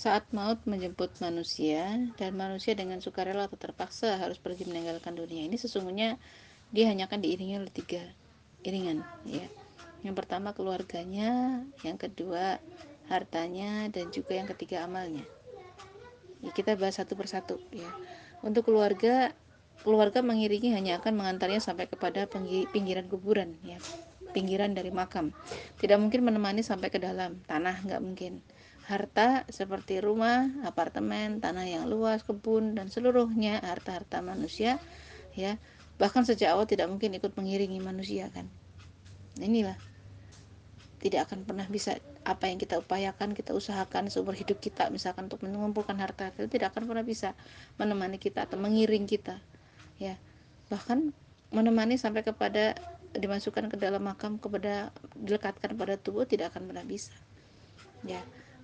saat maut menjemput manusia dan manusia dengan sukarela atau terpaksa harus pergi meninggalkan dunia ini sesungguhnya dia hanya akan diiringi oleh tiga iringan ya. Yang pertama keluarganya yang kedua hartanya dan juga yang ketiga amalnya. Ya, kita bahas satu persatu ya. Untuk keluarga keluarga mengiringi hanya akan mengantarnya sampai kepada pinggiran kuburan ya. Pinggiran dari makam. Tidak mungkin menemani sampai ke dalam tanah nggak mungkin harta seperti rumah, apartemen, tanah yang luas, kebun dan seluruhnya harta-harta manusia ya. Bahkan sejak awal tidak mungkin ikut mengiringi manusia kan. Inilah tidak akan pernah bisa apa yang kita upayakan, kita usahakan seumur hidup kita misalkan untuk mengumpulkan harta itu tidak akan pernah bisa menemani kita atau mengiring kita. Ya. Bahkan menemani sampai kepada dimasukkan ke dalam makam kepada dilekatkan pada tubuh tidak akan pernah bisa. Ya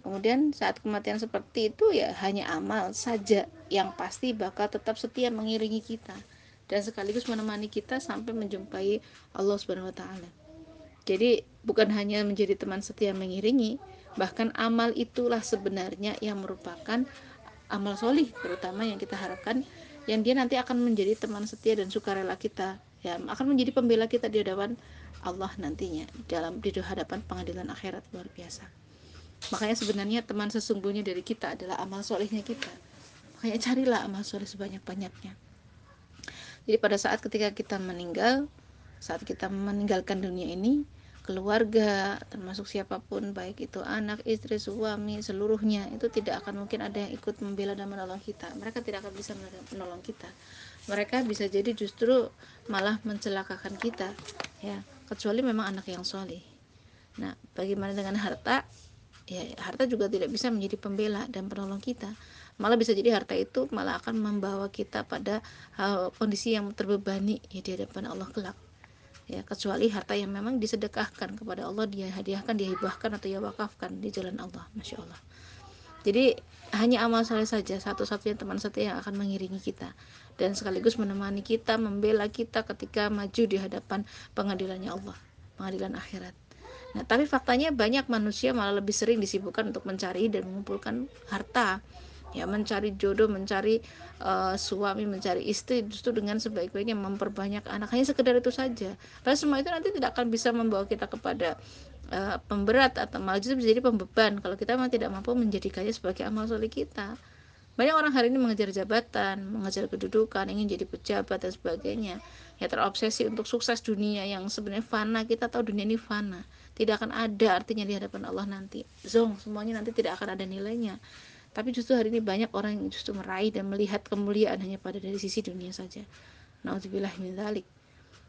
Kemudian saat kematian seperti itu ya hanya amal saja yang pasti bakal tetap setia mengiringi kita dan sekaligus menemani kita sampai menjumpai Allah Subhanahu wa taala. Jadi bukan hanya menjadi teman setia mengiringi, bahkan amal itulah sebenarnya yang merupakan amal solih terutama yang kita harapkan yang dia nanti akan menjadi teman setia dan sukarela kita ya akan menjadi pembela kita di hadapan Allah nantinya dalam di hadapan pengadilan akhirat luar biasa makanya sebenarnya teman sesungguhnya dari kita adalah amal solehnya kita. Makanya carilah amal soleh sebanyak-banyaknya. Jadi pada saat ketika kita meninggal saat kita meninggalkan dunia ini keluarga termasuk siapa pun baik itu anak istri suami seluruhnya itu tidak akan mungkin ada yang ikut membela dan menolong kita. Mereka tidak akan bisa menolong kita. Mereka bisa jadi justru malah mencelakakan kita ya. Kecuali memang anak yang soleh. Nah bagaimana dengan harta ya harta juga tidak bisa menjadi pembela dan penolong kita. Malah bisa jadi harta itu malah akan membawa kita pada hal kondisi yang terbebani ya di hadapan Allah kelak. Ya kecuali harta yang memang disedekahkan kepada Allah dia hadiahkan dia hibahkan atau dia wakafkan di jalan Allah masya Allah. Jadi hanya amal soleh saja satu-satunya teman setia yang akan mengiringi kita. Dan sekaligus menemani kita membela kita ketika maju di hadapan pengadilannya Allah pengadilan akhirat Nah, tapi faktanya banyak manusia malah lebih sering disibukkan untuk mencari dan mengumpulkan harta. Ya, mencari jodoh, mencari uh, suami, mencari istri justru dengan sebaik-baiknya memperbanyak anak. Hanya sekedar itu saja. Padahal semua itu nanti tidak akan bisa membawa kita kepada uh, pemberat atau malah justru bisa jadi pembeban kalau kita memang tidak mampu menjadikannya sebagai amal soleh kita. Banyak orang hari ini mengejar jabatan, mengejar kedudukan, ingin jadi pejabat dan sebagainya. Ya terobsesi untuk sukses dunia yang sebenarnya fana. Kita tahu dunia ini fana. Tidak akan ada artinya di hadapan Allah nanti. Zong semuanya nanti tidak akan ada nilainya. Tapi justru hari ini banyak orang yang justru meraih dan melihat kemuliaan hanya pada dari sisi dunia saja. Nauzubillah min dzalik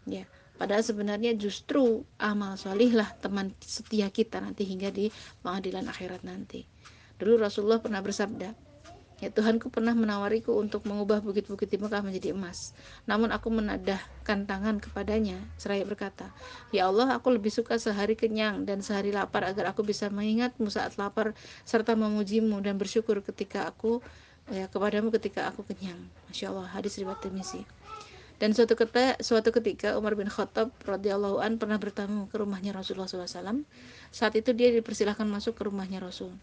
ya padahal sebenarnya justru amal solih lah teman setia kita nanti hingga di pengadilan akhirat nanti. Dulu Rasulullah pernah bersabda Ya Tuhanku pernah menawariku untuk mengubah bukit-bukit di Mekah menjadi emas. Namun aku menadahkan tangan kepadanya seraya berkata, Ya Allah, aku lebih suka sehari kenyang dan sehari lapar agar aku bisa mengingatmu saat lapar serta memujimu dan bersyukur ketika aku ya, kepadamu ketika aku kenyang. Masya Allah, hadis riwayat Tirmizi. Dan suatu ketika, suatu ketika Umar bin Khattab radhiyallahu an pernah bertamu ke rumahnya Rasulullah SAW. Saat itu dia dipersilahkan masuk ke rumahnya Rasul.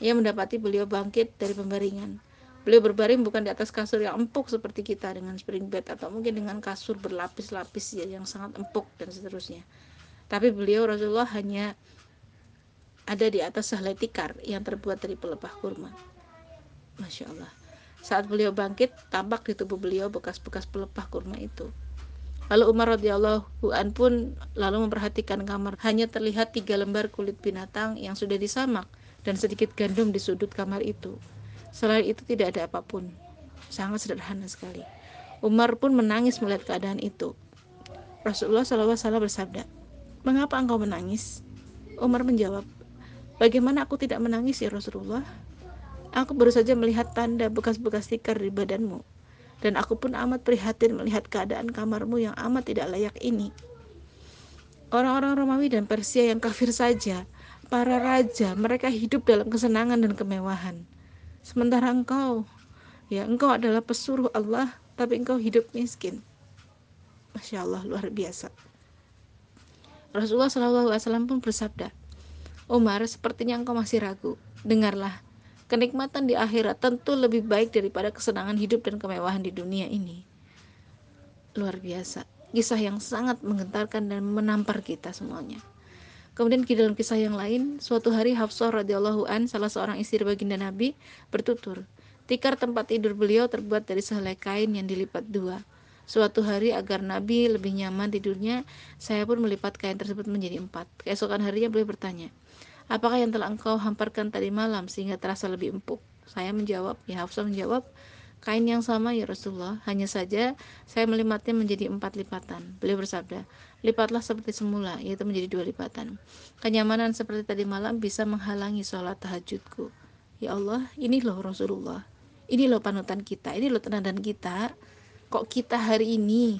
Ia mendapati beliau bangkit dari pembaringan. Beliau berbaring bukan di atas kasur yang empuk seperti kita dengan spring bed atau mungkin dengan kasur berlapis-lapis ya, yang sangat empuk dan seterusnya. Tapi beliau Rasulullah hanya ada di atas sehelai tikar yang terbuat dari pelepah kurma. Masya Allah. Saat beliau bangkit, tampak di tubuh beliau bekas-bekas pelepah kurma itu. Lalu Umar radhiyallahu an pun lalu memperhatikan kamar. Hanya terlihat tiga lembar kulit binatang yang sudah disamak dan sedikit gandum di sudut kamar itu. Selain itu tidak ada apa pun. Sangat sederhana sekali. Umar pun menangis melihat keadaan itu. Rasulullah SAW bersabda, Mengapa engkau menangis? Umar menjawab, Bagaimana aku tidak menangis ya Rasulullah? Aku baru saja melihat tanda bekas-bekas tikar di badanmu. Dan aku pun amat prihatin melihat keadaan kamarmu yang amat tidak layak ini. Orang-orang Romawi dan Persia yang kafir saja para raja, mereka hidup dalam kesenangan dan kemewahan. Sementara engkau, ya engkau adalah pesuruh Allah, tapi engkau hidup miskin. Masya Allah, luar biasa. Rasulullah SAW pun bersabda, Umar, sepertinya engkau masih ragu. Dengarlah, kenikmatan di akhirat tentu lebih baik daripada kesenangan hidup dan kemewahan di dunia ini luar biasa kisah yang sangat menggentarkan dan menampar kita semuanya Kemudian di dalam kisah yang lain, suatu hari Hafsah radhiyallahu an, salah seorang istri baginda Nabi, bertutur, tikar tempat tidur beliau terbuat dari sehelai kain yang dilipat dua. Suatu hari agar Nabi lebih nyaman tidurnya, saya pun melipat kain tersebut menjadi empat. Keesokan harinya beliau bertanya, apakah yang telah engkau hamparkan tadi malam sehingga terasa lebih empuk? Saya menjawab, ya Hafsah menjawab, kain yang sama ya Rasulullah, hanya saja saya melimatnya menjadi empat lipatan. Beliau bersabda, lipatlah seperti semula, yaitu menjadi dua lipatan. Kenyamanan seperti tadi malam bisa menghalangi sholat tahajudku. Ya Allah, ini loh Rasulullah. Ini loh panutan kita, ini loh tenadan kita. Kok kita hari ini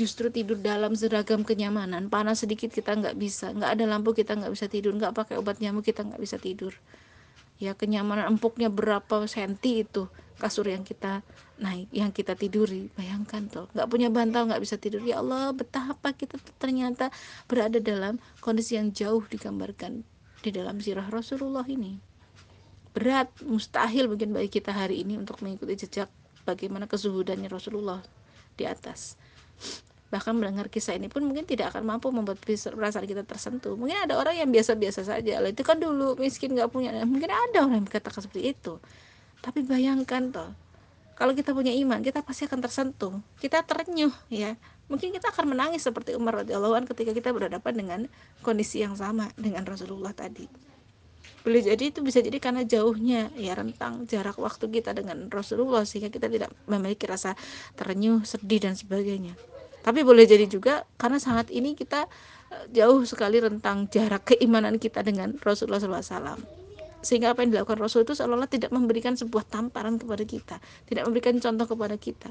justru tidur dalam seragam kenyamanan, panas sedikit kita nggak bisa, nggak ada lampu kita nggak bisa tidur, nggak pakai obat nyamuk kita nggak bisa tidur. Ya kenyamanan empuknya berapa senti itu kasur yang kita naik yang kita tiduri. Bayangkan tuh nggak punya bantal nggak bisa tidur. Ya Allah betapa kita ternyata berada dalam kondisi yang jauh digambarkan di dalam sirah Rasulullah ini. Berat mustahil mungkin bagi kita hari ini untuk mengikuti jejak bagaimana kesuhudannya Rasulullah di atas bahkan mendengar kisah ini pun mungkin tidak akan mampu membuat perasaan kita tersentuh. Mungkin ada orang yang biasa-biasa saja. Lah itu kan dulu miskin nggak punya. Mungkin ada orang yang berkata seperti itu. Tapi bayangkan toh kalau kita punya iman kita pasti akan tersentuh. Kita terenyuh ya. Mungkin kita akan menangis seperti Umar radhiyallahu an ketika kita berhadapan dengan kondisi yang sama dengan Rasulullah tadi. Boleh jadi itu bisa jadi karena jauhnya ya rentang jarak waktu kita dengan Rasulullah sehingga kita tidak memiliki rasa terenyuh sedih dan sebagainya tapi boleh jadi juga karena saat ini kita eh, jauh sekali rentang jarak keimanan kita dengan Rasulullah SAW sehingga apa yang dilakukan Rasul itu seolah-olah tidak memberikan sebuah tamparan kepada kita tidak memberikan contoh kepada kita.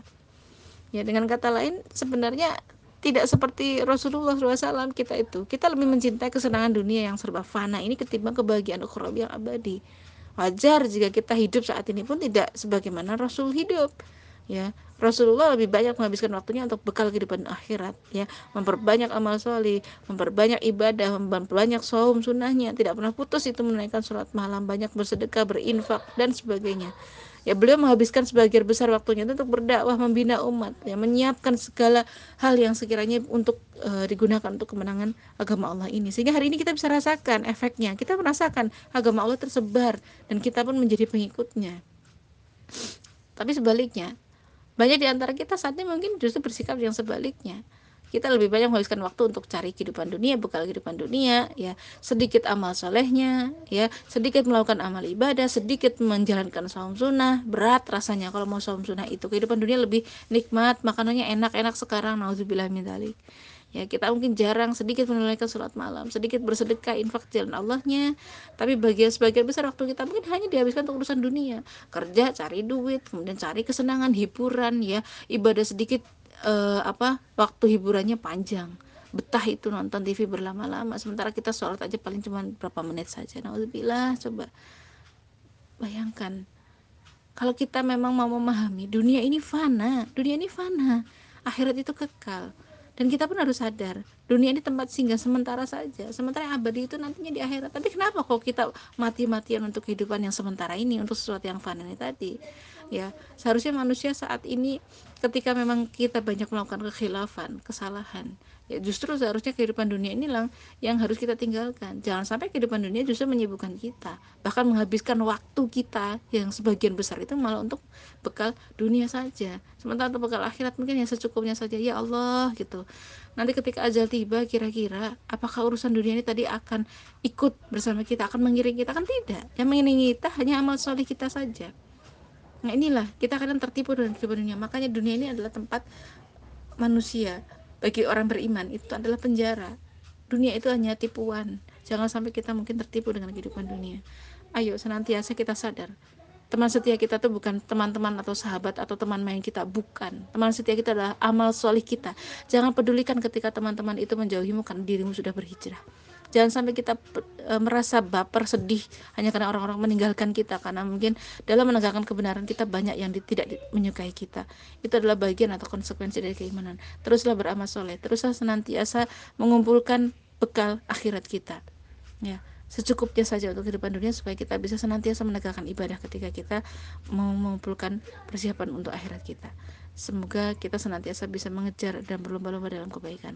Ya dengan kata lain sebenarnya tidak seperti Rasulullah SAW kita itu. Kita lebih mencintai kesenangan dunia yang serba fana ini ketimbang kebahagiaan ukhrawi yang abadi. Wajar jika kita hidup saat ini pun tidak sebagaimana Rasul hidup ya. Rasulullah lebih banyak menghabiskan waktunya untuk bekal kehidupan akhirat ya. Memperbanyak amal soleh memperbanyak ibadah memperbanyak saum sunnahnya. Tidak pernah putus itu menaikkan sholat malam banyak bersedekah berinfak dan sebagainya. Ya beliau menghabiskan sebagian besar waktunya itu untuk berdakwah membina umat ya menyiapkan segala hal yang sekiranya untuk e, digunakan untuk kemenangan agama Allah ini. Sehingga hari ini kita bisa rasakan efeknya. Kita merasakan agama Allah tersebar dan kita pun menjadi pengikutnya. Tapi sebaliknya banyak di antara kita saat ini mungkin justru bersikap yang sebaliknya. Kita lebih banyak menghabiskan waktu untuk cari kehidupan dunia, bekal kehidupan dunia, ya. Sedikit amal solehnya, ya. Sedikit melakukan amal ibadah, sedikit menjalankan saum sunnah, berat rasanya kalau mau saum sunnah itu. Kehidupan dunia lebih nikmat, makanannya enak-enak sekarang, nauzubillah min ya kita mungkin jarang sedikit menunaikan sholat malam sedikit bersedekah infak jalan Allahnya. Tapi bagian sebagian besar waktu kita mungkin hanya dihabiskan untuk urusan dunia. Kerja cari duit kemudian cari kesenangan hiburan ya. Ibadah sedikit eh, apa waktu hiburannya panjang. Betah itu nonton TV berlama-lama. Sementara kita sholat aja paling cuma berapa menit saja. Nah Alhamdulillah coba bayangkan. Kalau kita memang mau memahami dunia ini fana. Dunia ini fana. Akhirat itu kekal dan kita pun harus sadar dunia ini tempat singgah sementara saja. Sementara yang abadi itu nantinya di akhirat. Tapi kenapa kok kita mati-matian untuk kehidupan yang sementara ini untuk sesuatu yang fana ini tadi ya seharusnya manusia saat ini ketika memang kita banyak melakukan kekhilafan kesalahan ya justru seharusnya kehidupan dunia inilah yang harus kita tinggalkan. Jangan sampai kehidupan dunia justru menyibukkan kita. Bahkan menghabiskan waktu kita yang sebagian besar itu malah untuk bekal dunia saja. Sementara untuk bekal akhirat mungkin yang secukupnya saja. Ya Allah gitu. Nanti ketika ajal tiba kira-kira apakah urusan dunia ini tadi akan ikut bersama kita akan mengiring kita? Kan tidak. Yang mengiringi kita hanya amal soleh kita saja nah inilah kita kadang tertipu dengan kehidupan dunia. Makanya dunia ini adalah tempat manusia bagi orang beriman. Itu adalah penjara. Dunia itu hanya tipuan. Jangan sampai kita mungkin tertipu dengan kehidupan dunia. Ayo senantiasa kita sadar. Teman setia kita tuh bukan teman-teman atau sahabat atau teman main kita. Bukan. Teman setia kita adalah amal solih kita. Jangan pedulikan ketika teman-teman itu menjauhimu karena dirimu sudah berhijrah jangan sampai kita e, merasa baper sedih hanya karena orang-orang meninggalkan kita. Karena mungkin dalam menegakkan kebenaran kita banyak yang di, tidak di, menyukai kita. Itu adalah bagian atau konsekuensi dari keimanan. Teruslah beramal soleh. Teruslah senantiasa mengumpulkan bekal akhirat kita. Ya secukupnya saja untuk kehidupan dunia supaya kita bisa senantiasa menegakkan ibadah ketika kita mau mengumpulkan persiapan untuk akhirat kita. Semoga kita senantiasa bisa mengejar dan berlomba-lomba dalam kebaikan.